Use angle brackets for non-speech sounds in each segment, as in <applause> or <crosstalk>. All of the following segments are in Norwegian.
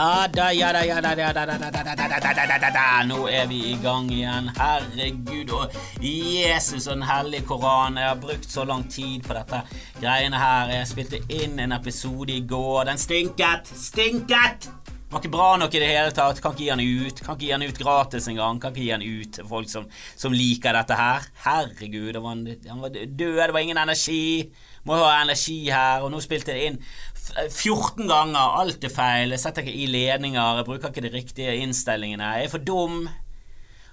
Ja da, ja da, ja da, da, da, da, da, da, da, da, da, da. Nå er vi i gang igjen. Herregud og Jesus og Den hellige Koran. Jeg har brukt så lang tid på dette greiene her. Jeg spilte inn en episode i går. Den stinket! Stinket! Var ikke bra nok i det hele tatt. Kan ikke gi den ut. Kan ikke gi den ut gratis engang. Kan ikke gi den ut til folk som, som liker dette her. Herregud, det var, han var død. Det var ingen energi. Må ha energi her. Og nå spilte jeg inn 14 ganger. Alt er feil. Jeg setter ikke i ledninger. Jeg bruker ikke de riktige innstillingene. Jeg er for dum.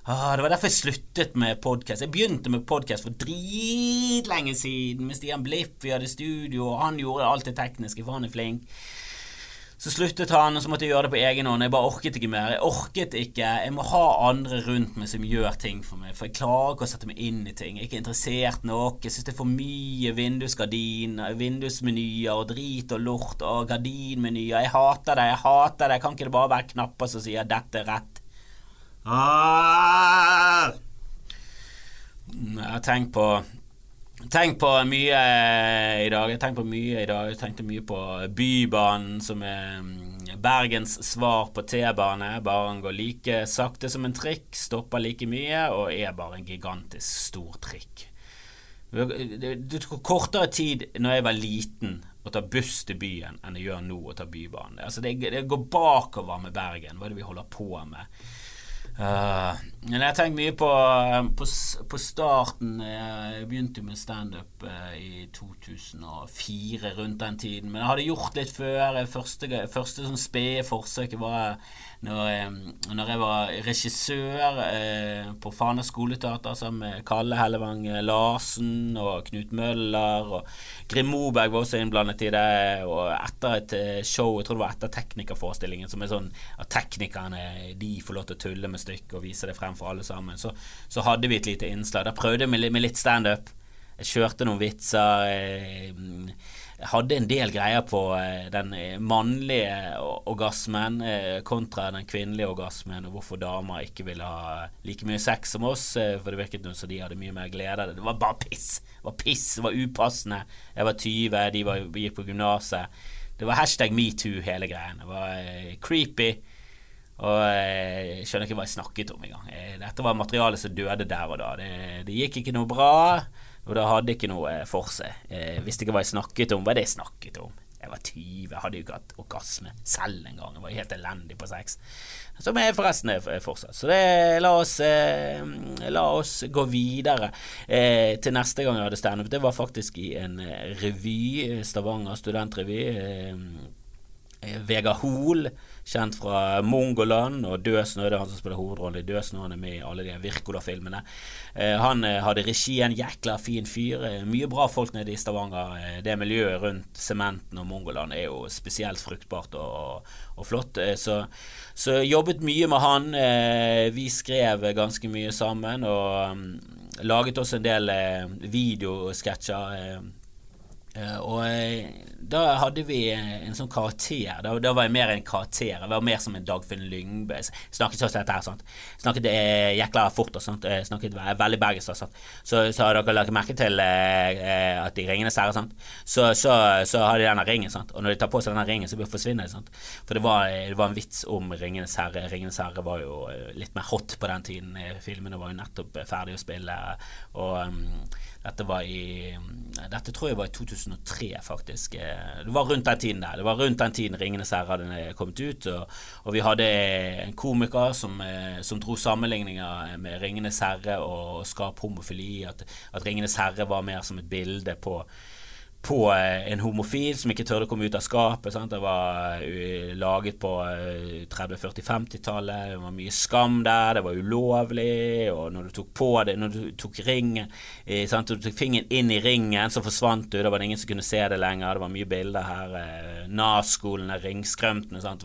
Ah, det var derfor jeg sluttet med podkast. Jeg begynte med podkast for dritlenge siden med Stian Blipp. Vi hadde studio, og han gjorde alt det tekniske, for han er flink. Så sluttet han, og så måtte jeg gjøre det på egen hånd. Jeg bare orket ikke mer. Jeg orket ikke. Jeg må ha andre rundt meg som gjør ting for meg, for jeg klarer ikke å sette meg inn i ting. Jeg er ikke interessert nok. Jeg syns det er for mye vindusgardiner, vindusmenyer og drit og lort og gardinmenyer. Jeg hater det, jeg hater det. Kan ikke det bare være knapper som sier 'dette er rett'? Ah! Jeg har tenkt på Tenk på mye i dag. Jeg tenkte på mye i dag. Jeg tenkte mye på Bybanen, som er mm, Bergens svar på T-bane. Bare den går like sakte som en trikk, stopper like mye og er bare en gigantisk stor trikk. Det tok kortere tid når jeg var liten å ta buss til byen enn det gjør nå å ta Bybanen. Altså det går bakover med Bergen. Hva er det vi holder på med? Uh, men jeg har tenkt mye på, på, på, starten Jeg begynte med standup uh, i 2004, rundt den tiden. Men jeg hadde gjort litt før. Første, første sånn spede forsøket var når, når, jeg var regissør eh, på Fana skoleteater sammen med Kalle Hellevang Larsen og Knut Møller. Og Grim Moberg var også innblandet i det. Og etter et show, jeg tror det var etter Teknikerforestillingen, som er sånn at teknikerne de får lov til å tulle med stykket og vise det frem for alle sammen. Så, så hadde vi et lite innslag. Da prøvde jeg med, med litt standup. Jeg kjørte noen vitser. Jeg hadde en del greier på eh, den mannlige orgasmen eh, kontra den kvinnelige orgasmen, og hvorfor damer ikke ville ha like mye sex som oss, eh, for det virket som de hadde mye mer glede av det. Det var bare piss! Det var piss, det var upassende. Jeg var 20, de var, gikk på gymnaset. Det var hashtag metoo, hele greien. Det var creepy. Og jeg skjønner ikke hva jeg snakket om engang. Dette var materialet som døde der og da. Det, det gikk ikke noe bra, og det hadde ikke noe for seg. Jeg visste ikke hva jeg snakket om. Hva er det jeg snakket om? Jeg var 20, jeg hadde jo ikke hatt orgasme selv engang. Jeg var helt elendig på sex. Som jeg forresten er fortsatt. Så det, la, oss, eh, la oss gå videre eh, til neste gang jeg hadde standup. Det var faktisk i en eh, revy, Stavanger studentrevy. Eh, Eh, Vegard Hoel, kjent fra Mongoland og Døsnø. Det er han som spiller hovedrollen i Døsnø. Han er med i alle de Wirkola-filmene. Eh, han eh, hadde regi, en jækla fin fyr. Mye bra folk nede i Stavanger. Det miljøet rundt sementen og Mongoland er jo spesielt fruktbart og, og flott. Så, så, jobbet mye med han. Vi skrev ganske mye sammen og um, laget også en del videosketsjer og da hadde vi en sånn karakter. Da, da, var jeg mer en karakter. Jeg var mer som en Dagfinn Lyngbø. Snakket sånn dette her, sant. Snakket eh, jækla fort og sånt. Snakket veldig bergensk. Så, så har dere lagt merke til at de ringene særer, sant. Så, så, så, har de denne ringen, sant. Og når de tar på seg denne ringen, så forsvinner de, sant. For det var, det var, en vits om Ringenes herre. Ringenes herre var jo litt mer hot på den tiden. Filmene var jo nettopp ferdig å spille. Og um, dette var i Dette tror jeg var i 2003, faktisk. Det var rundt den tiden der. Det var rundt den tiden 'Ringenes herre' hadde kommet ut. Og, og, vi hadde en komiker som, eh, som dro sammenligninger med 'Ringenes herre' og skap homofili. At, at 'Ringenes herre' var mer som et bilde på på eh, en homofil som ikke tørde å komme ut av skapet. Sant? Det var uh, laget på uh, 30-, 40-, 50-tallet. Det var mye skam der. Det var ulovlig. Og når du tok på det, når du tok ringen uh, sant? Du tok fingeren inn i ringen, så forsvant du. Da var det ingen som kunne se det lenger. Det var mye bilder her. NAS-skolene, ringskrømtene.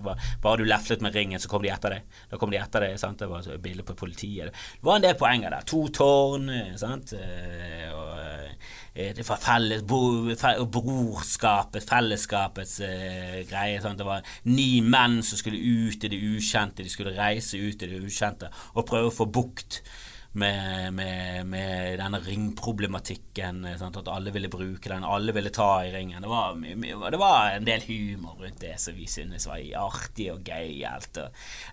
Bare du leflet med ringen, så kom de etter deg. Da kom de etter deg. Sant? Det var bilder på politiet. Det var en del poenger der. To tårn. Sant? og Eh, det var felles, brorskapet, fellesskapets eh, greie. Sant? Det var ni menn som skulle ut i det ukjente. De skulle reise ut i det ukjente og prøve å få bukt med, med, med denne ringproblematikken. Sant? At alle ville bruke den, alle ville ta i ringen. Det var, det var en del humor rundt det som vi syntes var artig og gøyalt.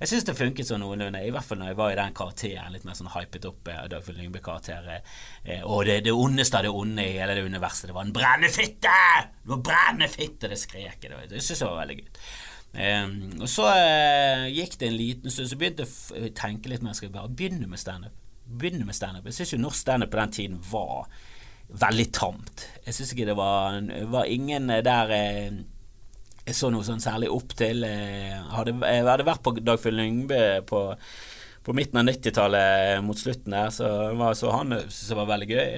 Jeg syns det funket sånn noenlunde, i hvert fall når jeg var i den karakteren, litt mer sånn hypet opp eh, Dagfjord Lyngbø-karakter. Eh, og det, det ondeste av det onde i hele det universet, det var en brennefitte! Det var brennefitte! Det skrek jeg. Det syns jeg var veldig gøy. Um, og så uh, gikk det en liten stund, så begynte jeg å tenke litt mer. Skal jeg bare begynne med standup? Begynne med standup. Jeg syns jo norsk standup på den tiden var veldig tamt. Jeg syns ikke det var, var ingen der eh, jeg så noe sånn særlig opp til. Eh, hadde, jeg hadde vært på Dagfjell Lyngbø på, på, midten av 90-tallet mot slutten der, så, var, så han syntes det var veldig gøy.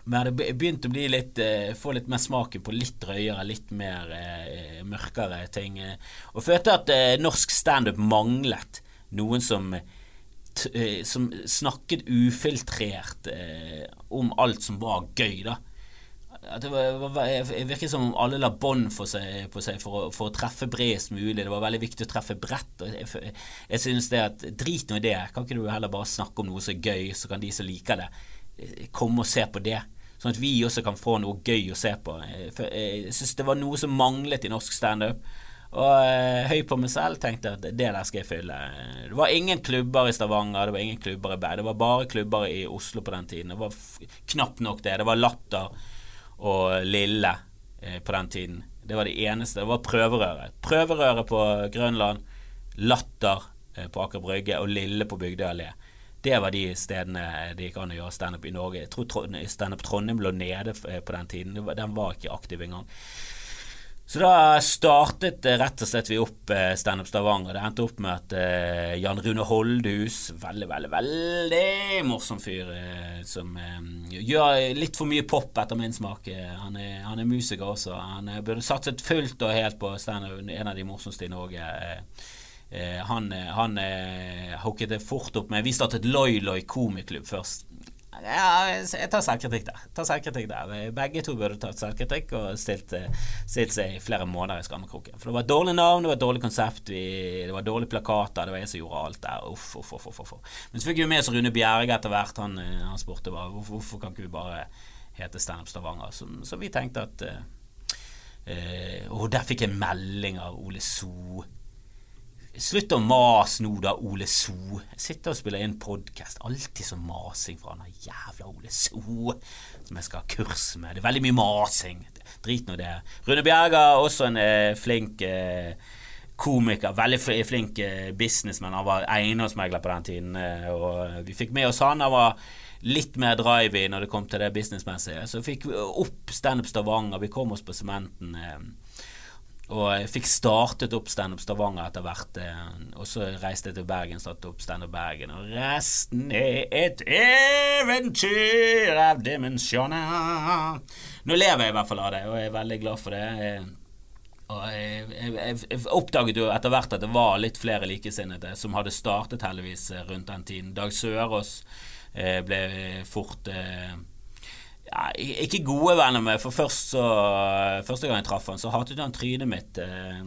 Men jeg hadde begynt å bli litt, få litt mer smaken på litt drøyere, litt mer eh, mørkere ting. Og følte at eh, norsk standup manglet noen som Eh, som snakket ufiltrert eh, om alt som var gøy, da. At det var, det virket som om alle la bånd på seg for å, for å, treffe bredest mulig. Det var veldig viktig å treffe bredt. Jeg jeg synes det at Drit nå i det. Kan ikke du heller bare snakke om noe som er gøy, så kan de som liker det, eh, komme og se på det? Sånn at vi også kan få noe gøy å se på. Jeg, jeg synes det var noe som manglet i norsk standup. Og eh, høy på meg selv tenkte at det der skal jeg fylle. Det var ingen klubber i Stavanger, det var ingen klubber i Berg. Det var bare klubber i Oslo på den tiden. Det var knapt nok det. Det var Latter og Lille eh, på den tiden. Det var det eneste. Det var prøverøret. Prøverøret på Grønland, Latter eh, på Aker Brygge og Lille på Bygdøy allé. Det var de stedene det gikk an å gjøre standup i Norge. Jeg tror standup Trondheim lå nede eh, på den tiden. Den var ikke aktiv engang. Så da startet rett og slett vi opp eh, Standup Stavanger. Det endte opp med at eh, Jan Rune Holdhus, veldig, veldig, veldig morsom fyr, eh, som eh, gjør litt for mye pop etter min smak. Eh, han er, han, er, musiker også. Han eh, burde satset fullt og helt på standup, en av de morsomste i Norge. han han hooket det fort opp med Vi startet Loi Loi komiklubb først. Ja, jeg tar selvkritikk der. Tar selvkritikk der. Begge to burde tatt selvkritikk og stilt, eh, stilt seg i flere måneder i skammekroken. For det var et dårlig navn, det var et dårlig konsept, vi, det var dårlige plakater, det var jeg som gjorde alt der. Uff, uff, uff, uff. Men så fikk vi med oss Rune Bjerge etter hvert. Han, eh, han spurte bare hvorfor, hvorfor kan ikke vi bare hete Standup Stavanger? Så, så, vi tenkte at uh, uh, Og der fikk jeg melding av Ole So Slutt å mase nå, da, Ole So. Jeg sitter og spiller inn podkast. Alltid så masing fra han jævla Ole So som jeg skal ha kurs med. Det er veldig mye masing. Drit nå det. Rune Bjerga, også en eh, flink eh, komiker. Veldig flink eh, businessman. Han var eiendomsmegler på den tiden, eh, og vi fikk med oss han. Han var litt mer drive i når det kom til det businessmessige. Så fikk vi opp Standup Stavanger. Vi kom oss på sementen. Eh, og jeg fikk startet opp Standup Stavanger etter hvert. Eh, og så reiste jeg til Bergen, startet opp Standup Bergen. Og resten er et eventyr av dimensjoner. Nå lever jeg i hvert fall av det, og jeg er veldig glad for det. Og jeg, jeg, jeg, jeg oppdaget jo etter hvert at det var litt flere likesinnede som hadde startet heldigvis rundt den tiden. Dag Sørås eh, ble fort eh, ja, ikke gode venner med, for først så, første gang jeg traff han, så hatet han trynet mitt. Eh,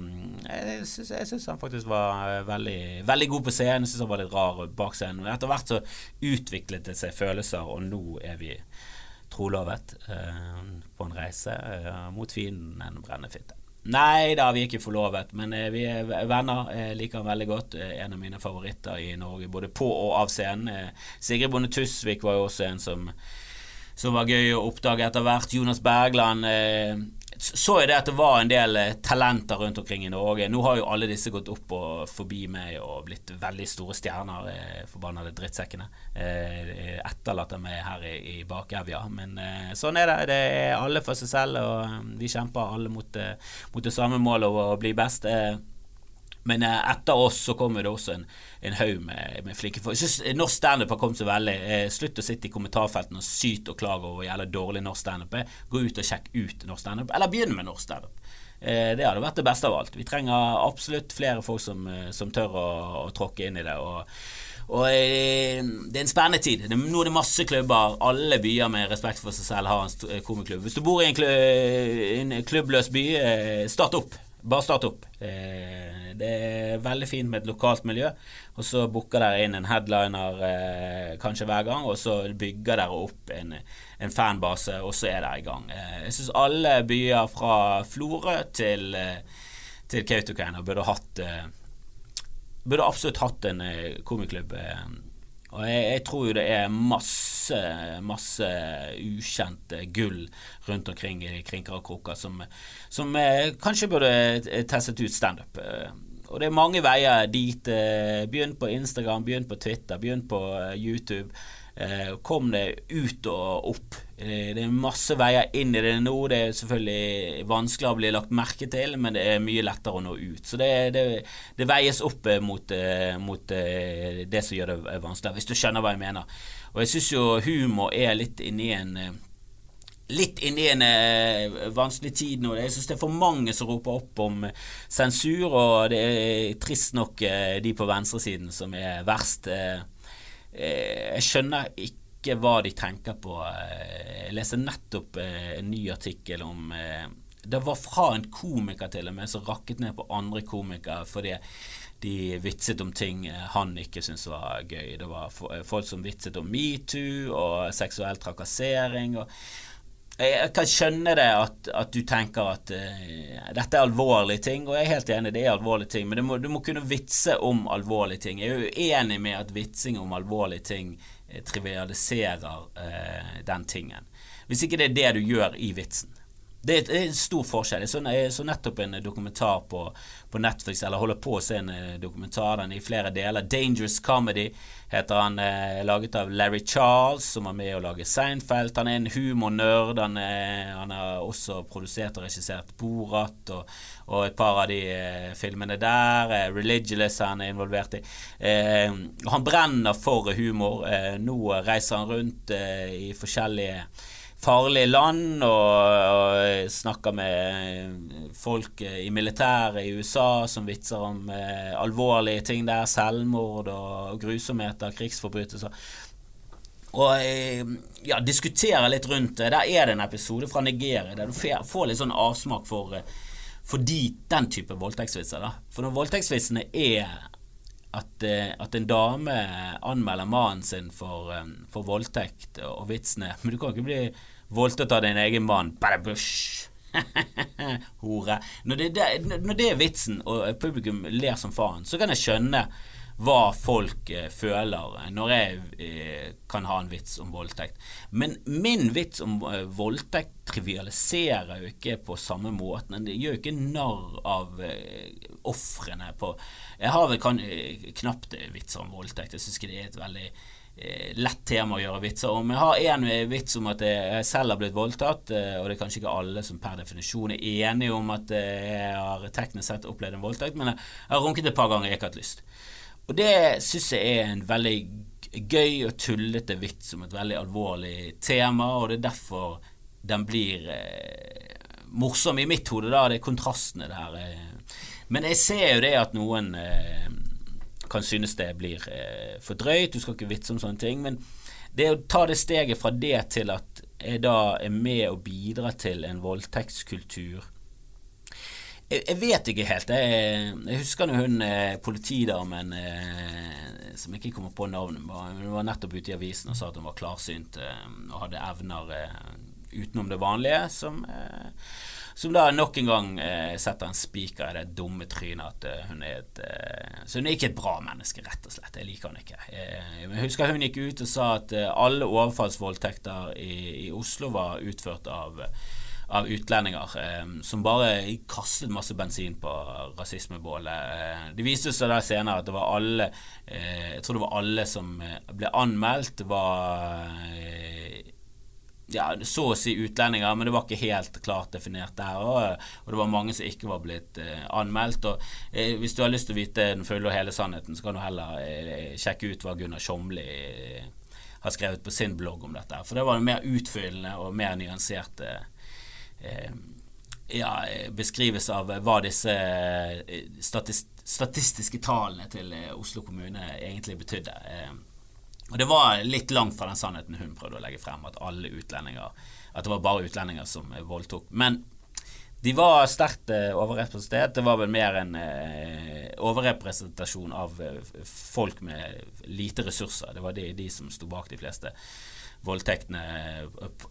jeg syns han faktisk var eh, veldig, veldig god på scenen, syns han var litt rar bak scenen. Etter hvert så utviklet det seg følelser, og nå er vi trolovet eh, på en reise mot fienden en brennefitte. Nei da, vi er ikke forlovet, men vi er venner. Jeg liker han veldig godt. En av mine favoritter i Norge, både på og av scenen. Sigrid Bonde Tusvik var jo også en som som var gøy å oppdage etter hvert. Jonas Bergland. Eh, så jeg det at det var en del eh, talenter rundt omkring i Norge. Nå har jo alle disse gått opp og forbi meg og blitt veldig store stjerner, eh, forbannede drittsekkene. Eh, etterlater meg her i, i bakevja. Men eh, sånn er det. Det er alle for seg selv, og eh, vi kjemper alle mot, mot det samme målet å bli best. Eh, men eh, etter oss så kommer det også en, en haug med, med, flinke folk. Jeg syns norsk standup har kommet så veldig. Eh, slutt å sitte i kommentarfeltene og syte og klage over jævla dårlig norsk standup. Gå ut og sjekk ut norsk standup, eller begynn med norsk standup. Eh, det hadde vært det beste av alt. Vi trenger absolutt flere folk som, eh, som tør å, å, tråkke inn i det. og og eh, Det er en spennende tid. Nå er det masse klubber. Alle byer med respekt for seg selv har en komiklubb. Hvis du bor i en klubbløs by, start opp. Bare start opp. Eh, det er veldig fint med et lokalt miljø, og så booker dere inn en headliner eh, kanskje hver gang, og så bygger dere opp en, en fanbase, og så er dere i gang. Eh, jeg syns alle byer fra Florø til, til Kautokeino burde hatt Burde absolutt hatt en komiklubb. Og jeg, jeg, tror jo det er masse, masse ukjente gull rundt omkring i krinker og kroker som, som eh, kanskje burde testet ut standup. Eh, og det er mange veier dit. Eh, begynn på Instagram, begynn på Twitter, begynn på YouTube. Eh, kom det ut og opp. Eh, det er masse veier inn i det nå. Det er selvfølgelig vanskeligere å bli lagt merke til, men det er mye lettere å nå ut. Så det, det, det veies opp eh, mot, mot, det som gjør det vanskeligere, hvis du skjønner hva jeg mener. Og jeg syns jo humor er litt inni en litt inni en vanskelig tid nå. Jeg syns det er for mange som roper opp om sensur, og det er trist nok de på venstresiden som er verst. Jeg skjønner ikke hva de tenker på. Eh, jeg leser nettopp eh, en ny artikkel om Det var fra en komiker til og med som rakket ned på andre komikere fordi de vitset om ting han ikke syntes var gøy. Det var folk som vitset om metoo og seksuell trakassering. og jeg kan skjønne det at, at du tenker at uh, dette er alvorlige ting, og jeg er helt enig, det er alvorlige ting, men du må, du må, kunne vitse om alvorlige ting. Jeg er uenig med at vitsing om alvorlige ting uh, trivialiserer uh, den tingen. Hvis ikke det er det du gjør i vitsen. Det er, en stor forskjell. Jeg så, nettopp en dokumentar på, på, Netflix, eller holder på å se en eh, dokumentar, den i flere deler. 'Dangerous Comedy' heter han, eh, laget av Larry Charles, som var med å lage Seinfeld. Han er en humornerd. Han, eh, han har også produsert og regissert Borat og, og et par av de eh, filmene der. 'Religious' han er involvert i. Han brenner for humor. nå reiser han rundt i forskjellige farlige land og, og snakker med folk i militæret i USA som vitser om eh, alvorlige ting der, selvmord og grusomheter, krigsforbrytelser. Og eh, ja, diskuterer litt rundt det. Der er det en episode fra Nigeria der du får litt sånn avsmak for, for de, den type voldtektsvitser. da. For når voldtektsvitsene er at, eh, at, en dame anmelder mannen sin for, eh, for voldtekt og vitsene Men du kan ikke bli voldtatt av din egen mann. Badabush. <laughs> Hore. Når det, når det, er vitsen, og publikum ler som faen, så kan jeg skjønne hva folk eh, føler når jeg eh, kan ha en vits om voldtekt. Men min vits om eh, voldtekt trivialiserer jo ikke på samme måten. Det gjør jo ikke narr av eh, ofrene på Jeg har vel kan, eh, knapt vitser om voldtekt. Jeg syns ikke det er et veldig Eh, lett tema å gjøre vitser om. Jeg har én vits om at jeg selv har blitt voldtatt, eh, og det er kanskje ikke alle som per definisjon er enige om at eh, jeg har teknisk sett opplevd en voldtekt, men jeg har runket et par ganger jeg ikke har hatt lyst. Og det syns jeg er en veldig gøy og tullete vits om et veldig alvorlig tema, og det er derfor den blir eh, morsom i mitt hode, da. Det er kontrastene der. Men jeg ser jo det at noen eh, kan synes det blir eh, for drøyt, du skal ikke vitse om sånne ting. Men det å ta det steget fra det til at jeg da er med og bidrar til en voldtektskultur jeg, jeg vet ikke helt. Jeg, jeg husker nå hun eh, politidamen eh, som ikke kommer på navnet, hun var nettopp ute i avisen og sa at hun var klarsynt eh, og hadde evner eh, utenom det vanlige, som eh, som da nok en gang eh, setter en spiker i det dumme trynet at uh, hun er et uh, Så hun er ikke et bra menneske, rett og slett. Jeg liker henne ikke. Eh, jeg husker hun gikk ut og sa at alle overfallsvoldtekter i, i, Oslo var utført av, av utlendinger som bare kastet masse bensin på rasismebålet. det viste seg der senere at det var alle Jeg tror det var alle som ble anmeldt, var ja, så å si utlendinger, men det var ikke helt klart definert der. Og, og det var mange som ikke var blitt eh, anmeldt. Og eh, Hvis du har lyst til å vite den fulle og hele sannheten, så kan du heller eh, sjekke ut hva Gunnar Tjomli eh, har skrevet på sin blogg om dette. For det var en mer utfyllende og mer nyansert eh, ja, beskrivelse av hva disse eh, statist statistiske tallene til Oslo kommune egentlig betydde. Eh, og det var litt langt fra den sannheten hun prøvde å legge frem, at alle utlendinger At det var bare utlendinger som voldtok. Men De var sterkt eh, overrepresentert. Det var vel mer en eh, overrepresentasjon av eh, folk med lite ressurser. Det var de, de som sto bak de fleste voldtektene.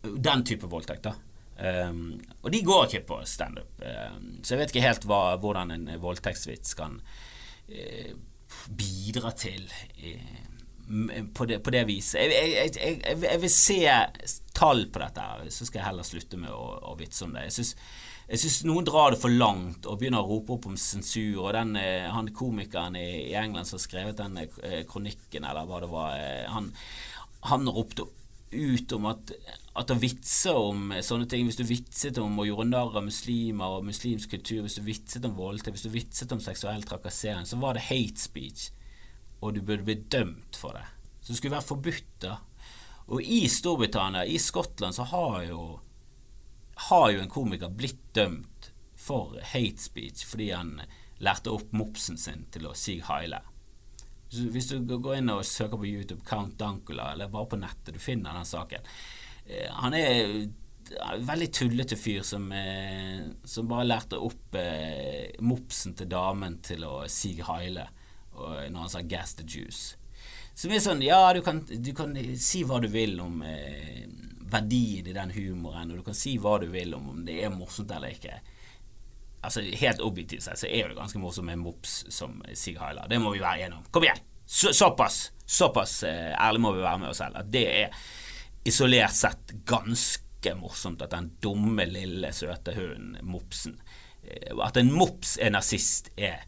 Den type voldtekt, da. Um, og de går ikke på standup. Um, så jeg vet ikke helt hva, hvordan en voldtektsvits kan uh, bidra til uh, på, det, på, det, viset. Jeg, jeg, jeg, jeg, vil se tall på dette, her så skal jeg heller slutte med å, å vitse om det. Jeg synes syns noen drar det for langt og begynner å rope opp om sensur. Og den, eh, han komikeren i, England som har skrevet den eh, kronikken, eller hva det var, eh, han, han ropte ut om at, at å vitse om sånne ting Hvis du vitset om å gjøre narr av muslimer og muslimsk kultur, hvis du vitset om voldtekt, hvis du vitset om seksuell trakassering, så var det hate speech, og du burde bli dømt for det. Så det skulle være forbudt, da. Og i Storbritannia, i Skottland, så har jo har jo en komiker blitt dømt for hate speech fordi han lærte opp mopsen sin til å si haile. Hvis du går inn og søker på YouTube Count Dankula, eller bare på nettet, du finner den saken. Eh, han er en veldig tullete fyr som, eh, som bare lærte opp eh, mopsen til damen til å si heile når han sa 'gas the juice'. Som er sånn Ja, du kan, du kan si hva du vil om eh, verdien i den humoren, og du kan si hva du vil om om det er morsomt eller ikke. Altså Helt objektivt sett så er det ganske morsomt med mops som Sig Heiler. Det må vi være enige om. Kom igjen! Så, såpass såpass eh, ærlig må vi være med oss selv at det er isolert sett ganske morsomt at den dumme, lille, søte hunden, mopsen eh, At en mops er nazist, er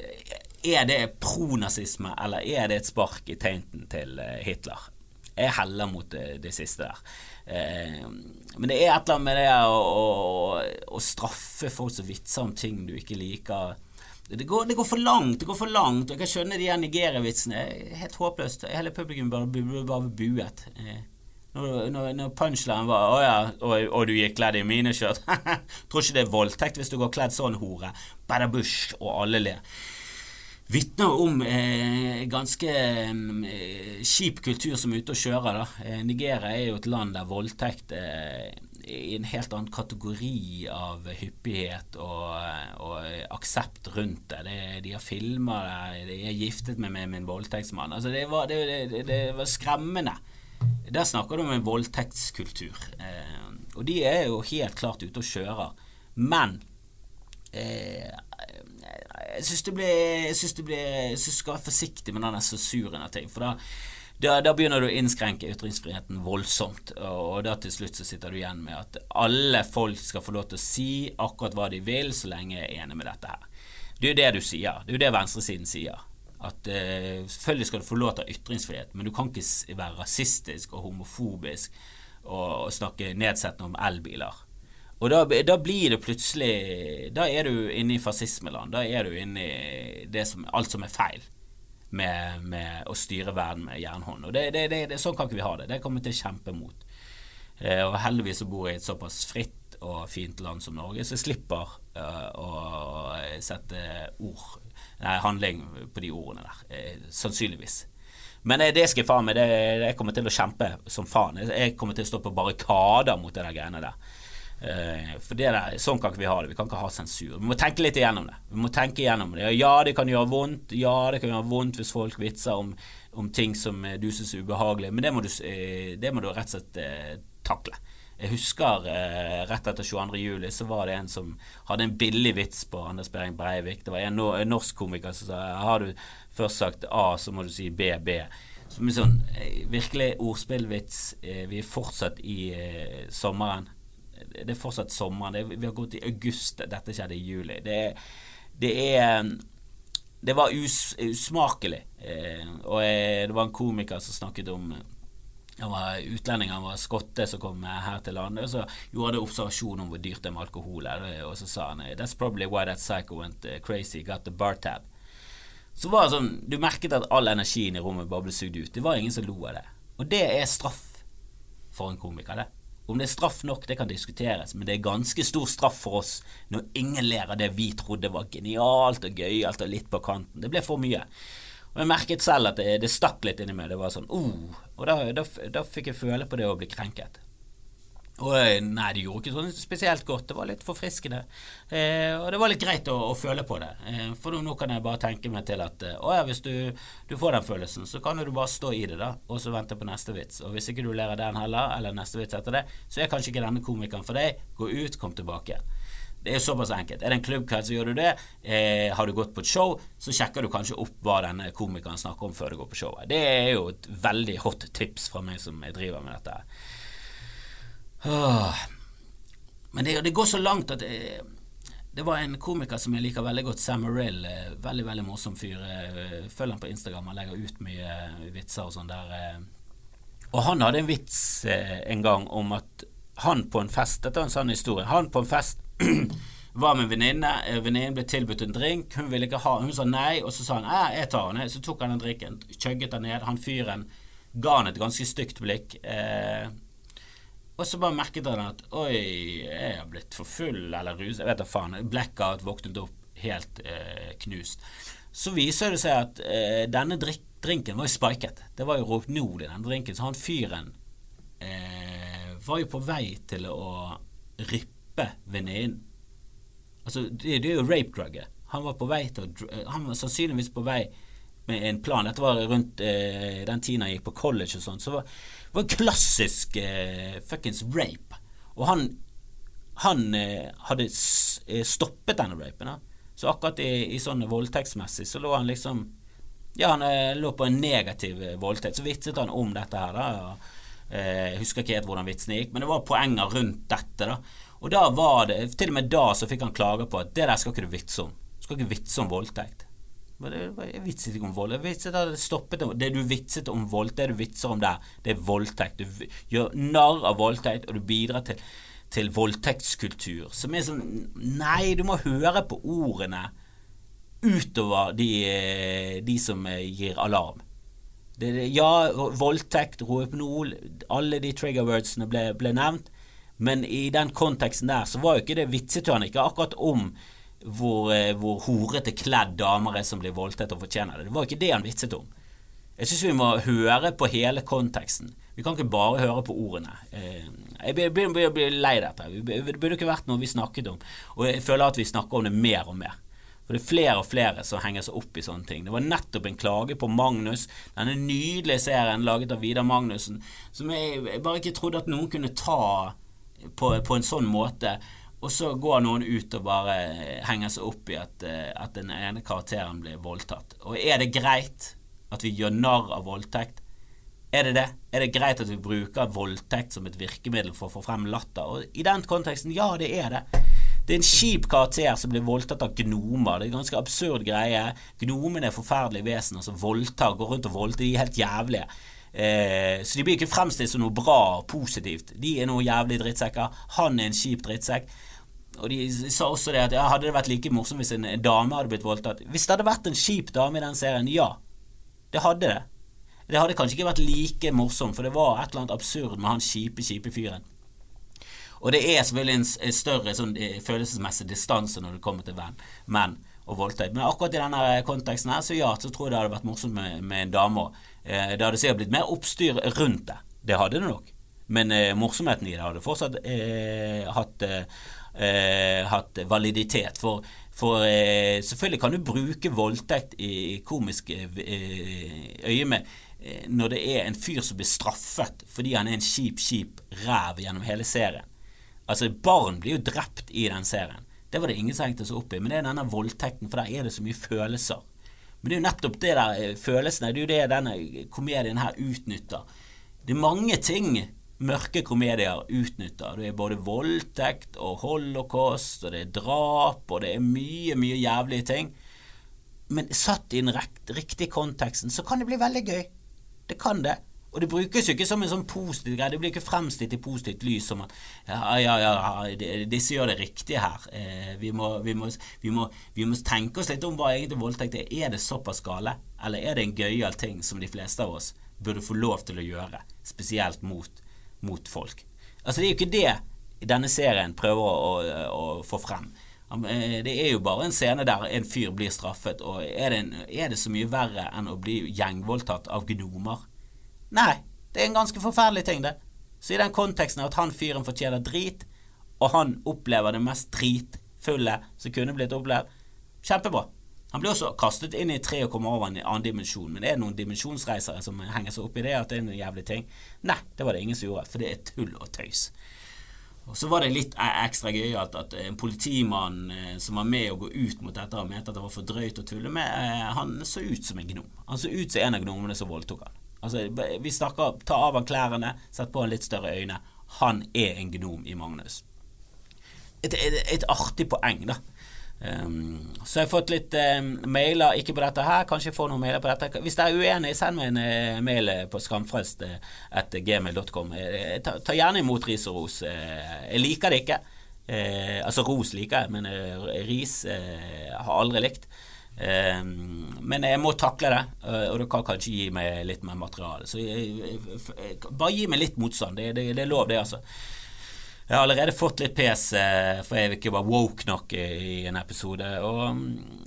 Er det pronazisme, eller er det et spark i teinten til eh, Hitler? Jeg heller mot det, det siste der. Eh, men det er et eller annet med det å, å, å straffe folk som vitser om ting du ikke liker. Det går, det går, for langt. det går for langt Jeg kan skjønne de Nigeria-vitsene. Helt håpløst. Hele publikum bare, bare buet. Eh, når, når, når punchline var 'Å ja, og, og, du gikk kledd i miniskjørt'. <laughs> Tror ikke det er voldtekt hvis du går kledd sånn, hore. Badabush, og alle ler vitner om eh, ganske eh, kjip kultur som er ute og kjører. Eh, Nigeria er jo et land der voldtekt eh, er i en helt annen kategori av hyppighet og, og aksept rundt det. det de har filma det, de er giftet med, med min voldtektsmann. Altså, det, var, det, det, var, skremmende. Der snakker du om en voldtektskultur. Eh, og de er jo helt klart ute og kjører. Men eh, jeg syns du, skal være forsiktig med den sensuren av ting. For da, da, da, begynner du å innskrenke ytringsfriheten voldsomt. Og da til slutt så sitter du igjen med at alle folk skal få lov til å si akkurat hva de vil, så lenge jeg er enig med dette her. Det er jo det du sier. Det er jo det venstresiden sier. At uh, Selvfølgelig skal du få lov til å ha ytringsfrihet, men du kan ikke være rasistisk og homofobisk og, og snakke nedsettende om elbiler. Og da, da, blir det plutselig Da er du inne i fascismeland. Da er du inne i som, alt som er feil med, med, å styre verden med jernhånd. Og det, det, det, Sånn kan ikke vi ha det. Det kommer vi til å kjempe mot. Eh, og heldigvis så bor jeg i et såpass fritt og fint land som Norge, så jeg slipper uh, å sette ord, nei, handling på de ordene der. Eh, sannsynligvis. Men det skal jeg faen meg. Jeg kommer til å kjempe som faen. Jeg kommer til å stå på barrikader mot de greiene der. Uh, for det der, Sånn kan ikke vi ha det. Vi kan ikke ha sensur. Vi må tenke litt igjennom det. Vi må tenke igjennom det. Ja, det kan gjøre vondt. Ja, det kan gjøre vondt hvis folk vitser om, om ting som uh, du syns er ubehagelig, men det må du, uh, det må du rett og slett takle. Jeg husker rett etter 22. juli så var det en som hadde en billig vits på Anders Behring Breivik. Det var en, en norsk komiker som sa har du først sagt A, så må du si B Som en sånn virkelig ordspillvits. vi er fortsatt i sommeren det er fortsatt sommeren. Vi har gått i august. Dette skjedde i juli. Det, det er Det var us, usmakelig. Eh, og jeg, det var en komiker som snakket om han var utlending, han var skotte som kom her til landet. Og så gjorde han observasjon om hvor dyrt det er med alkohol Og så sa han That's probably why that psycho went crazy, got the bar tab. Så var det sånn Du merket at all energien i rommet bare ble sugd ut. Det var ingen som lo av det. Og det er straff for en komiker, det. Om det er straff nok, det kan diskuteres, men det er ganske stor straff for oss når ingen ler av det vi trodde var genialt og gøyalt og litt på kanten. Det ble for mye. Og jeg merket selv at det, det stakk litt inni meg. Det var sånn oh, Og da, da, da, fikk jeg føle på det å bli krenket. Eh, nei, det gjorde ikke sånn spesielt godt. Det var litt forfriskende. Eh, og det var litt greit å, å føle på det. Eh, for nå kan jeg bare tenke meg til at eh, å ja, hvis du, du, får den følelsen, så kan du bare stå i det, da, og så vente på neste vits. Og hvis ikke du ler av den heller, eller neste vits etter det, så er kanskje ikke denne komikeren for deg. Gå ut, kom tilbake. Det er såpass enkelt. Er det en klubbkveld, så gjør du det. Eh, har du gått på et show, så sjekker du kanskje opp hva denne komikeren snakker om før du går på showet. Det er jo et veldig hot tips fra meg som driver med dette. Åh. Men det, det, går så langt at det, det, var en komiker som jeg liker veldig godt, Sam Morrill. Eh, veldig veldig morsom fyr. Eh, følger han på Instagram, han legger ut mye vitser og sånn der. Eh. Og han hadde en vits en gang om at han på en fest Dette er en sann historie. Han på en fest <clears throat> var med en venninne. Venninnen ble tilbudt en drink. Hun ville ikke ha Hun sa nei, og så sa han jeg tar den. Så tok han den drinken, kjøgget den ned. Han fyren ga han et ganske stygt blikk. Eh, og så bare merket han at oi, jeg har blitt for full eller ruset, Jeg vet da faen. Blackout våknet opp helt eh, knust. Så viser det seg at eh, denne drinken var jo spiket. Det var jo Rognol i den drinken. Så han fyren eh, var jo på vei til å rippe venninnen. Altså, det, det, er jo rape-drugget. Han var på vei til å Han var sannsynligvis på vei med en plan. Dette var rundt eh, den tiden han gikk på college og sånn. Så var det var klassisk eh, fuckings rape. Og han, han eh, hadde eh, stoppet denne rapen. Da. Så akkurat i, i sånn voldtektsmessig så lå han liksom Ja, han eh, lå på en negativ eh, voldtekt. Så vitset han om dette her, da. Og, jeg husker ikke helt hvordan vitsen gikk, men det var poenger rundt dette. da Og da var det Til og med da så fikk han klager på at det der skal ikke du vitse om. Du skal ikke vitse om voldtekt. Jeg vitset ikke om vold. Jeg vitset at det stoppet Det du vitset om vold, det du vitser om der, det er voldtekt. Du gjør narr av voldtekt, og du bidrar til, til voldtektskultur. Som er sånn Nei, du må høre på ordene utover de, de som gir alarm. Det, ja, voldtekt, rohypnol, alle de trigger wordsene ble, ble nevnt, men i den konteksten der så var jo ikke det vitset han ikke akkurat om hvor, eh, hvor horete kledd damer er som blir voldtatt og fortjener det. Det var ikke det han vitset om. Jeg syns vi må høre på hele konteksten. Vi kan ikke bare høre på ordene. Eh, jeg begynner å bli lei dette. Det burde ikke vært noe vi snakket om. Og jeg føler at vi snakker om det mer og mer. For det er flere og flere som henger seg opp i sånne ting. Det var nettopp en klage på Magnus, denne nydelige serien laget av Vidar Magnussen, som jeg bare ikke trodde at noen kunne ta på, på en sånn måte. Og så går noen ut og bare henger seg opp i at, eh, at den ene karakteren blir voldtatt. Og er det greit at vi gjør narr av voldtekt? Er det det? Er det greit at vi bruker voldtekt som et virkemiddel for å få frem latter? Og i den konteksten, ja, det er det. Det er en kjip karakter som blir voldtatt av gnomer. Det er en ganske absurd greie. Gnomene er forferdelige vesener som voldtar, går rundt og voldtar. De er helt jævlige. Eh, så de blir ikke fremstilt som noe bra og positivt. De er noe jævlig drittsekker. Han er en kjip drittsekk. Og de sa også det at ja, hadde det vært like morsomt hvis en dame hadde blitt voldtatt. Hvis det hadde vært en kjip dame i den serien, ja. Det hadde det. Det hadde kanskje ikke vært like morsomt, for det var et eller annet absurd med han kjipe, kjipe fyren. Og det er selvfølgelig en større sånn, eh, følelsesmessig distanse når det kommer til venn, menn og voldtekt. Men akkurat i denne konteksten her, så ja, så tror jeg det hadde vært morsomt med, med en dame òg. Eh, det hadde sikkert blitt mer oppstyr rundt det. Det hadde det nok. Men eh, morsomheten i det hadde fortsatt eh, hatt eh, eh, hatt validitet. For, for eh, selvfølgelig kan du bruke voldtekt i komisk eh, øyemed eh, når det er en fyr som blir straffet fordi han er en kjip, kjip ræv gjennom hele serien. Altså, barn blir jo drept i den serien. Det var det ingen som hengte seg opp i. Men det er denne voldtekten, for der er det så mye følelser. Men det er jo nettopp det der eh, følelsene, det er jo det denne komedien her utnytter. Det er mange ting mørke komedier utnytter. Det er både voldtekt og holocaust, og det er drap, og det er mye, mye jævlige ting. Men satt i den riktige konteksten, så kan det bli veldig gøy. Det kan det. Og det brukes jo ikke som en sånn positiv greie. Det blir ikke fremstilt i positivt lys som at ja, ja, ja, disse gjør det riktige her. Eh, vi, må, vi, må, vi, må, vi, må, tenke oss litt om hva egentlig voldtekt er. Er det såpass gale, eller er det en gøyal ting som de fleste av oss burde få lov til å gjøre, spesielt mot mot folk. Altså Det er jo ikke det denne serien prøver å, å, å få frem. Eh, det er jo bare en scene der en fyr blir straffet, og er det, en, er det så mye verre enn å bli gjengvoldtatt av gnomer? Nei, det er en ganske forferdelig ting, det. Så i den konteksten at han fyren fortjener drit, og han opplever det mest dritfulle som kunne blitt opplevd, kjempebra. Han ble også kastet inn i tre og kom over en annen dimensjon. Men er det noen dimensjonsreisere som henger seg opp i det at det er en jævlig ting? Nei, det var det ingen som gjorde, for det er tull og tøys. Og Så var det litt e- ekstra gøyalt at en politimann eh, som var med å gå ut mot dette og mente at det var for drøyt å tulle med, eh, han så ut som en gnom. Han så ut som en av gnomene som voldtok han. Altså, Vi snakker ta av han klærne, sett på han litt større øyne. Han er en gnom i Magnus. Et, et, et artig poeng, da. Um, så jeg har fått litt um, mailer, ikke på dette her, kanskje jeg får noen mailer på dette. Hvis dere er uenig, send meg en uh, mail på skamfrelst.gmail.com. Uh, jeg tar, tar gjerne imot ris og ros. Jeg liker det ikke. altså ros liker jeg, men ris har aldri likt. men jeg må takle det, og dere kan kanskje gi meg litt mer materiale. Så jeg, jeg, bare gi meg litt motstand. Det, det, det er lov, det, altså. Jeg har allerede fått litt pes, eh, for jeg ikke var woke nok i en episode. Og mm,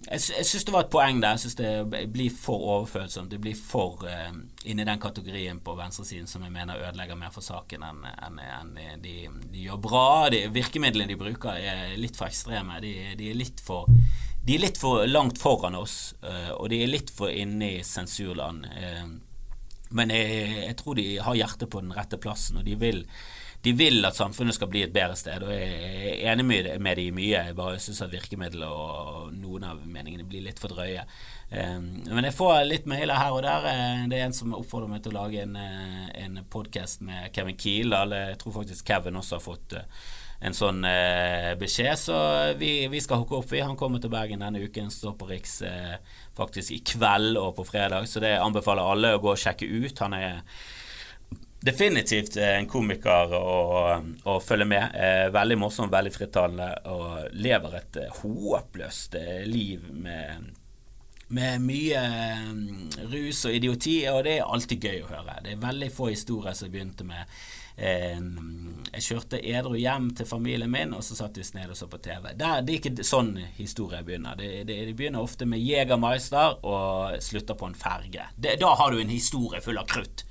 jeg, jeg syns det var et poeng der. Jeg syns det blir for overfølsomt. Det blir for uh, inni den kategorien på venstresiden som jeg mener ødelegger mer for saken enn en, en de, de, gjør bra. De, virkemidlene de bruker, er litt for ekstreme. De, de, er litt for de er litt for langt foran oss, uh, og de er litt for inne i sensurland. Uh, men jeg, jeg tror de har hjertet på den rette plassen, og de vil de vil at samfunnet skal bli et bedre sted, og jeg er enig med, dem i mye. Jeg bare syns at virkemidler og noen av meningene blir litt for drøye. Um, men jeg får litt mailer her og der. Eh, det er en som oppfordrer meg til å lage en, eh, en podkast med Kevin Kiel. Jeg tror faktisk Kevin også har fått eh, en sånn eh, beskjed, så vi, vi, skal hooke opp. Vi. Han kommer til Bergen denne uken, står på Riks faktisk i kveld og på fredag, så det anbefaler alle å gå og sjekke ut. Han er definitivt eh, en komiker å, å følge med. Eh, veldig morsom, veldig frittalende og lever et eh, håpløst liv med, med mye rus og idioti, og det er alltid gøy å høre. Det er veldig få historier som begynte med jeg kjørte edru hjem til familien min, og så satt vi ned og så på TV. Der, det er ikke sånn historier begynner. Det, det, det begynner ofte med Jegermeister og slutter på en ferge. Det, da har du en historie full av krutt.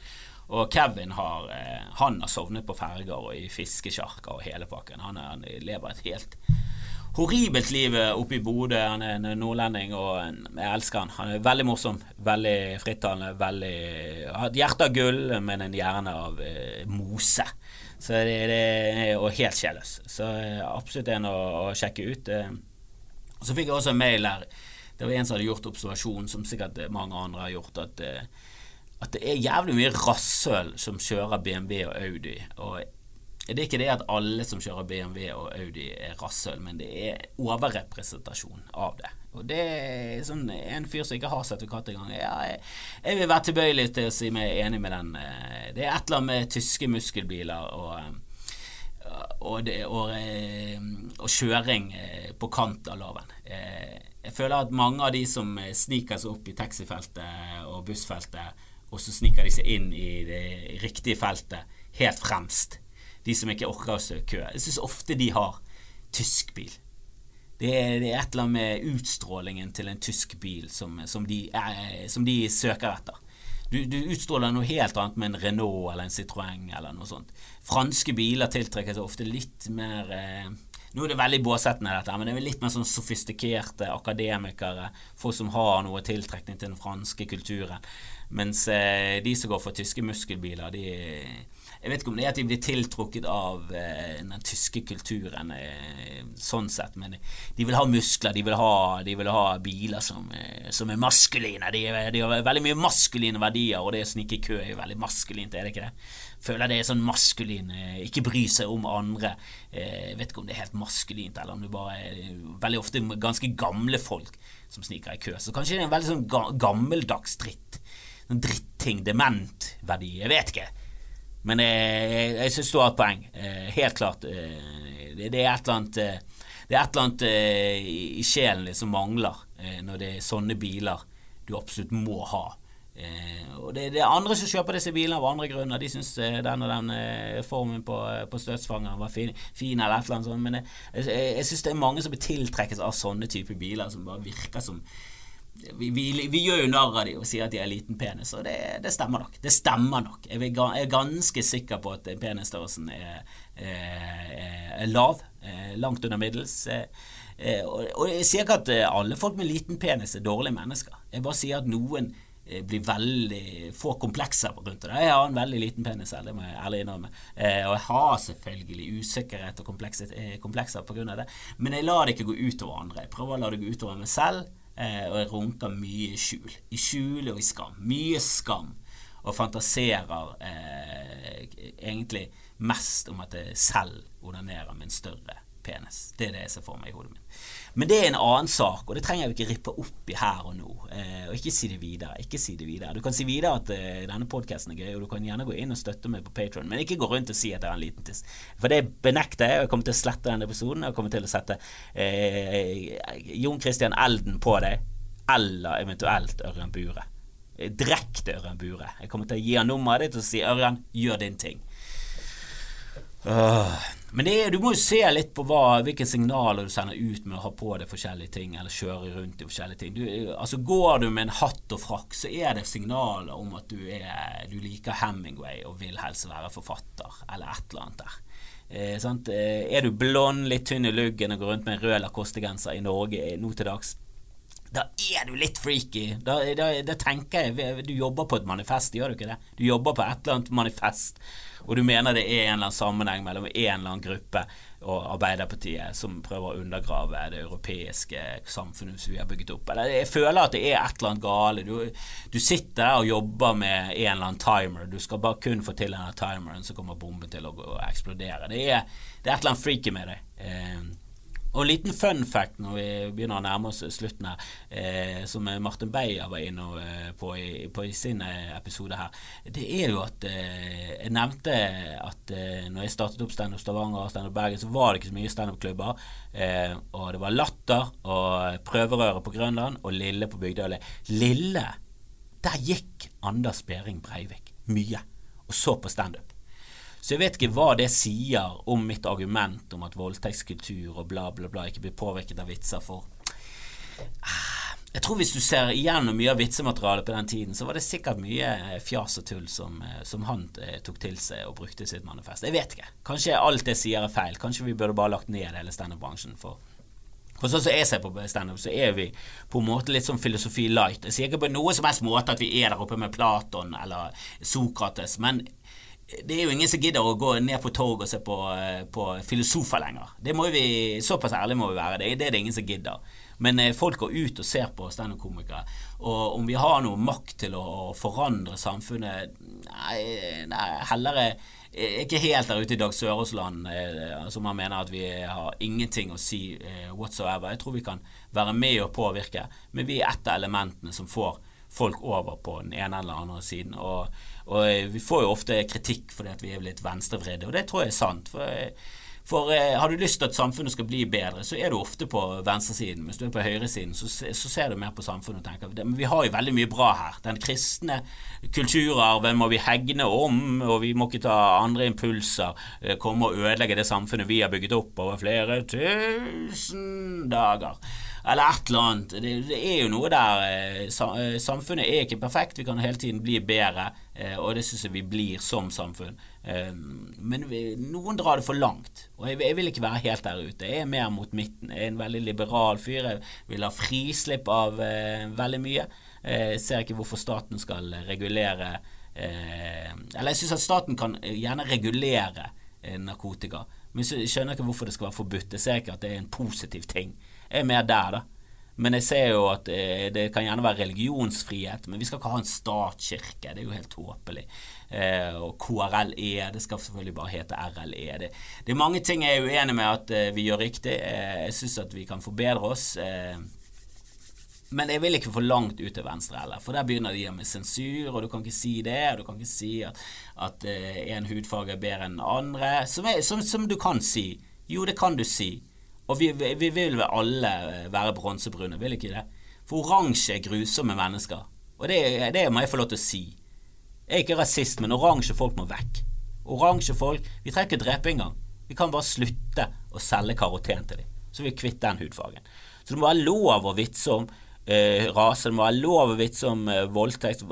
Og Kevin har, eh, han har sovnet på ferger og i fiskesjarker og hele pakken. Han, er, han lever et helt horribelt liv oppe i Bodø. Han er en nordlending, og jeg elsker han. Han er veldig morsom, veldig frittalende, veldig Har et hjerte av gull, men en hjerne av eh, mose. Så det, det, og helt sjelløs. Så eh, absolutt en å, å, sjekke ut. Og Så fikk jeg også en mail her. Det var en som hadde gjort observasjon, som sikkert mange andre har gjort, at eh, at det er jævlig mye rasshøl som kjører BMW og Audi. Og det er ikke det at alle som kjører BMW og Audi er rasshøl, men det er overrepresentasjon av det. Og det er sånn en fyr som ikke har sertifikat engang. Ja, jeg, jeg vil være tilbøyelig til å si meg enig med den. Eh, det er et eller annet med tyske muskelbiler og eh, og, det, og, eh, og, kjøring på kant av loven. Jeg føler at mange av de som sniker seg opp i taxifeltet og bussfeltet og så sniker de seg inn i det riktige feltet helt fremst. De som ikke orker å søke kø. Jeg syns ofte de har tysk bil. Det er, det er, et eller annet med utstrålingen til en tysk bil som, som, de, eh, som de, søker etter. Du, du, utstråler noe helt annet med en Renault eller en Citroën eller noe sånt. Franske biler tiltrekker seg ofte litt mer eh, Nå er det veldig båsettende, dette, men det er litt mer sånn sofistikerte akademikere, folk som har noe tiltrekning til den franske kulturen. Mens eh, de som går for tyske muskelbiler, de Jeg vet ikke om det er at de blir tiltrukket av eh, den tyske kulturen eh, sånn sett, men de vil ha muskler, de vil ha, de vil ha biler som, eh, som, er maskuline. De, de, har veldig mye maskuline verdier, og det å snike i kø er jo veldig maskulint, er det ikke det? Føler det er sånn maskulin, eh, ikke bry seg om andre. Eh, jeg vet ikke om det er helt maskulint, eller om det bare er veldig ofte ganske gamle folk som sniker i kø. Så kanskje det er en veldig sånn gammeldags dritt sånn dritting, dement verdi. Jeg vet ikke. Men jeg, jeg, jeg syns du har et poeng. Eh, helt klart. Eh, det, det, er et eller annet eh, Det er et eller annet eh, i sjelen som mangler eh, når det er sånne biler du absolutt må ha. Eh, og det, det, er andre som kjøper disse bilene av andre grunner. De syns den og den formen på, på støtsfangeren var fin, fin, eller et eller annet sånt. Men jeg, jeg, jeg syns det er mange som blir tiltrekkes av sånne typer biler, som bare virker som vi, vi, vi, gjør jo narr av dem og sier at de har liten penis, og det, det, stemmer nok. Det stemmer nok. Jeg er ganske sikker på at penisstørrelsen er, er, er lav. Langt under middels. Og jeg sier ikke at alle folk med liten penis er dårlige mennesker. Jeg bare sier at noen Eh, blir veldig få komplekser rundt det. Jeg har en veldig liten penis det må jeg ærlig innrømme. Eh, og jeg har selvfølgelig usikkerhet og komplekser, eh, komplekser pga. det. Men jeg lar det ikke gå utover andre. Jeg prøver å la det gå utover meg selv, eh, og jeg runker mye i skjul. I skjul og i skam. Mye skam. Og fantaserer eh, egentlig mest om at jeg selv onanerer med en større penis. Det er det jeg ser for meg i hodet mitt. Men det er en annen sak, og det trenger vi ikke rippe opp i her og nå. Eh, og ikke si det videre. Ikke si det videre. Du kan si videre at eh, denne podkasten er gøy, og du kan gjerne gå inn og støtte meg på Patron, men ikke gå rundt og si at jeg har en liten tiss. For det benekter jeg, og jeg kommer til å slette denne episoden. Jeg kommer til å sette eh, Jon Christian Elden på deg, eller eventuelt Ørjan Bure. Direkte Ørjan Bure. Jeg kommer til å gi han nummeret ditt og si Ørjan, gjør din ting. Uh, men er, du må jo se litt på hva, hvilke signaler du sender ut med å ha på deg forskjellige ting, eller kjøre rundt i forskjellige ting. Du, altså Går du med en hatt og frakk, så er det signaler om at du, er, du liker Hemingway og vil helst være forfatter, eller et eller annet der. Eh, eh, er du blond, litt tynn i luggen og går rundt med en rød Lacoste-genser i Norge nå til dags, da er du litt freaky. Da, da, da, tenker jeg Du jobber på et manifest, gjør du ikke det? Du jobber på et eller annet manifest og du mener det er en eller annen sammenheng mellom en eller annen gruppe og Arbeiderpartiet som prøver å undergrave det europeiske samfunnet som vi har bygget opp. Eller jeg føler at det er et eller annet gale. Du, du sitter der og jobber med en eller annen timer. Du skal bare kun få til denne timeren, så kommer bomben til å, å eksplodere. Det er, det er et eller annet freaky med det. Eh, og en liten fun fact når vi begynner å nærme oss slutten her, eh, som Martin Beyer var inne eh, på i, på i sin eh, episode her, det er jo at eh, jeg nevnte at eh, når jeg startet opp Standup Stavanger og Standup Bergen, så var det ikke så mye standup-klubber. Eh, og det var Latter og Prøverøret på Grønland og Lille på Bygdøy. Lille, der gikk Anders Behring Breivik mye og så på standup. Så jeg vet ikke hva det sier om mitt argument om at voldtektskultur og bla, bla, bla ikke blir påvirket av vitser for ah, Jeg tror hvis du ser igjennom mye av vitsematerialet på den tiden, så var det sikkert mye eh, fjas og tull som, eh, som han eh, tok til seg og brukte i sitt manifest. Jeg vet ikke. Kanskje alt det sier er feil. Kanskje vi burde bare lagt ned hele standup-bransjen for for sånn som jeg ser på standup, så er vi på en måte litt sånn filosofi light. Jeg sier ikke på noe som helst måte at vi er der oppe med Platon eller Sokrates, men det er jo ingen som gidder å gå ned på torg og se på, eh, på filosofer lenger. Det må vi, Såpass ærlige må vi være. Det, det er det ingen som gidder. Men eh, folk går ut og ser på standup-komikere. Og om vi har noe makt til å forandre samfunnet Nei, nei heller er ikke helt der ute i Dag Søråsland eh, som han mener at vi har ingenting å si whatsoever. Jeg tror vi kan være med og påvirke, men vi er et av elementene som får folk over på den ene eller andre siden. Og og eh, vi får jo ofte kritikk fordi at vi er litt venstrevridde, og det tror jeg er sant. For, eh, for eh, har du lyst til at samfunnet skal bli bedre, så er du ofte på venstresiden. Hvis du er på høyresiden, så, så ser du mer på samfunnet og tenker Men vi har jo veldig mye bra her. Den kristne kulturarven må vi hegne om, og vi må ikke ta andre impulser, komme og ødelegge det samfunnet vi har bygget opp over flere tusen dager eller et eller annet. Det, det, er jo noe der eh, eh, Samfunnet er ikke perfekt, vi kan hele tiden bli bedre, eh, og det syns jeg vi blir som samfunn. Men noen drar det for langt, og jeg vil ikke være helt der ute. Jeg er mer mot midten. Jeg er en veldig liberal fyr. Jeg vil ha frislipp av veldig mye. Jeg ser ikke hvorfor staten skal regulere Eller jeg syns at staten kan gjerne regulere narkotika, men jeg skjønner ikke hvorfor det skal være forbudt. Jeg ser ikke at det er en positiv ting er mer der, da. Men jeg ser jo at eh, det kan gjerne være religionsfrihet, men vi skal ikke ha en statskirke. Det er jo helt tåpelig. Eh, og KRLE, det skal selvfølgelig bare hete RLE. Det, det, er mange ting jeg er uenig med at eh, vi gjør riktig. Jeg syns at vi kan forbedre oss. Men jeg vil ikke for langt ut til venstre heller, for der begynner de med sensur, og du kan ikke si det, og du kan ikke si at, at en hudfarge er bedre enn andre, som, er, som, som du kan si. Jo, det kan du si. Og vi, vi vil vel alle være bronsebrune, vil ikke det? For oransje er grusomme mennesker. Og det, det, må jeg få lov til å si. Jeg er ikke rasist, men oransje folk må vekk. Oransje folk Vi trenger ikke drepe engang. Vi kan bare slutte å selge karoten til dem, så vi er kvitt den hudfargen. Så det må være lov å vitse om eh, rase. Det må være lov å vitse om eh, voldtekt,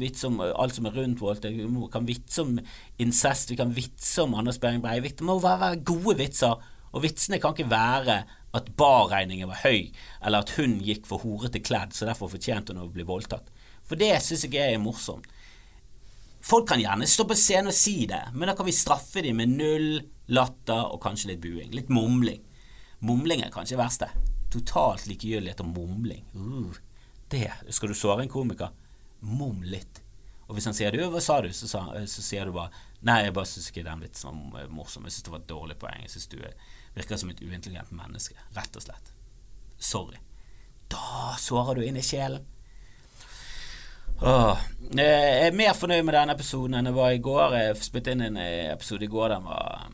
vitse om alt som er rundt voldtekt. Vi kan vitse om incest, vi kan vitse om Anders Behring Breivik. Det må være gode vitser. Og vitsene kan ikke være at barregningen var høy, eller at hun gikk for horete kledd, så derfor fortjente hun å bli voldtatt. For det syns jeg er morsomt. Folk kan gjerne stå på scenen og si det, men da kan vi straffe dem med null latter og kanskje litt buing. Litt mumling. Mumling er kanskje det verste. Totalt likegyldighet og mumling. Uh, det Skal du såre en komiker? Mum litt. Og hvis han sier du, hva sa du? Så, sa, så sier du bare nei, jeg bare syns ikke den vitsen var morsom. Jeg syns det var et dårlig poeng. Jeg synes du virker som et uintelligent menneske. Rett og slett. Sorry. Da sårer du inn i sjelen. Åh. Jeg er mer fornøyd med denne episoden enn jeg var i går. Jeg spilte inn en episode i går. Den var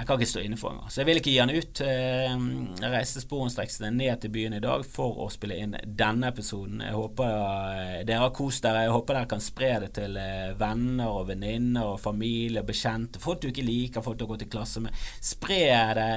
jeg kan ikke stå inne for engang. Så jeg vil ikke gi han ut. Eh, jeg reiste sporenstreksene ned til byen i dag for å spille inn denne episoden. Jeg håper eh, dere har kost dere. Jeg håper dere kan spre det til eh, venner og venninner og familie og bekjente. Folk du ikke liker, folk du har gått i klasse med. Spre det.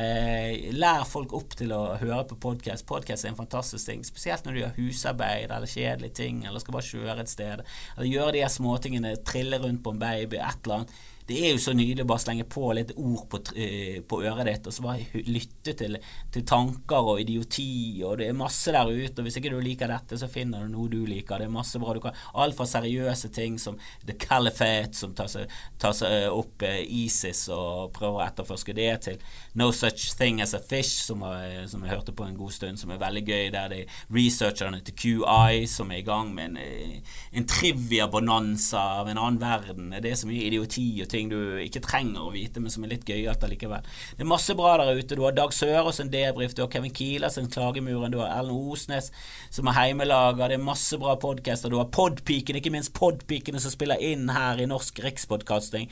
Lær folk opp til å høre på podkast. Podkast er en fantastisk ting. Spesielt når du gjør husarbeid eller kjedelige ting, eller skal bare kjøre et sted. Eller gjøre de her småtingene, trille rundt på en baby, et eller annet det er jo så nydelig å bare slenge på litt ord på, uh, på øret ditt, og så bare lytte til, til, tanker og idioti, og det er masse der ute. Og hvis ikke du liker dette, så finner du noe du liker. Det er masse bra. Du kan, alt fra seriøse ting som The Caliphate, som tar seg, tar seg opp uh, ISIS og prøver å etterforske det, til No Such Thing As A Fish, som, uh, som, jeg hørte på en god stund, som er veldig gøy, der de researcherne til QI som er i gang med en, en trivia-bonanza av en annen verden. Det er så mye idioti og ting du ikke trenger å vite, men som er litt gøyalt allikevel. Det er masse bra der ute. Du har Dag Sørås en debrief, du har Kevin Kielers en Klagemuren, du har Erlend Osnes som er heimelager, det er masse bra podcaster, du har Podpiken, ikke minst Podpikene som spiller inn her i Norsk Rikspodkasting.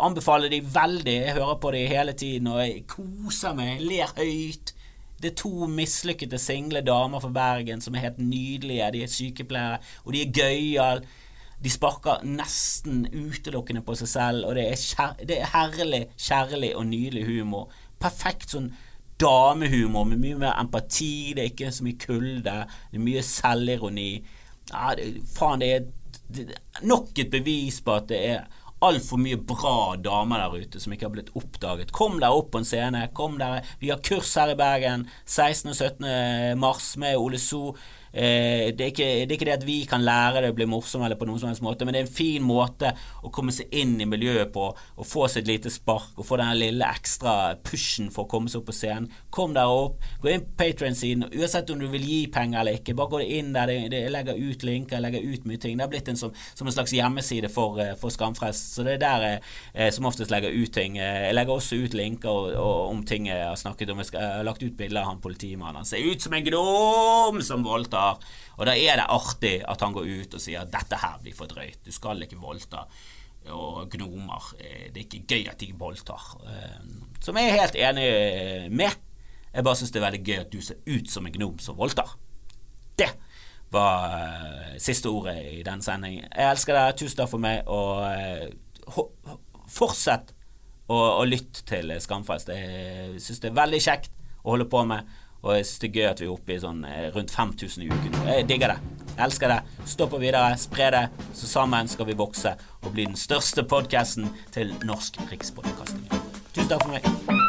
Anbefaler de veldig, jeg hører på de hele tiden og jeg koser meg, ler høyt. Det er to mislykkede single damer fra Bergen som er helt nydelige. De er sykepleiere, og de er gøyale. De sparker nesten utelukkende på seg selv, og det er, kjær, det er herlig, kjærlig og nydelig humor. Perfekt sånn damehumor med mye mer empati, det er ikke så mye kulde, det er mye selvironi. Ja, det, faen, det er, det er nok et bevis på at det er altfor mye bra damer der ute som ikke har blitt oppdaget. Kom dere opp på en scene. Kom dere. Vi har kurs her i Bergen 16. og 17. mars med Ole So. Eh, det, er ikke, det, er ikke, det at vi kan lære det å bli morsom eller på noen som helst måte, men det er en fin måte å komme seg inn i miljøet på og få et lite spark og få den lille ekstra pushen for å komme seg opp på scenen. Kom der opp, gå inn på Patrion-siden, uansett om du vil gi penger eller ikke. Bare gå inn der. Jeg legger ut linker, jeg legger ut mye ting. Det har blitt en som, som en slags hjemmeside for, eh, for Skamfrelst, så det er der jeg eh, som oftest legger ut ting. Jeg legger også ut linker og, og, om ting jeg har snakket om. Jeg, skal, jeg har lagt ut bilder av han politimannen. Han ser ut som en gnom som voldtar voldtar. Og da er det artig at han går ut og sier at dette her blir for drøyt, du skal ikke voldta. Og gnomer eh, Det er ikke gøy at de voldtar. Eh, som jeg er helt enig med. Jeg bare syns det er veldig gøy at du ser ut som en gnom som voldtar. Det var siste ordet i den sendingen. Jeg elsker deg. Tusen takk for meg. Og fortsett å, lytte til Skamfest. Jeg syns det er veldig kjekt å holde på med. Og jeg syns det er gøy at vi er oppe i sånn eh, rundt 5000 i uken. Jeg digger det. Jeg elsker det. Stå på videre, spre det, så sammen skal vi vokse og bli den største podkasten til norsk rikspodkasting. Tusen takk for meg.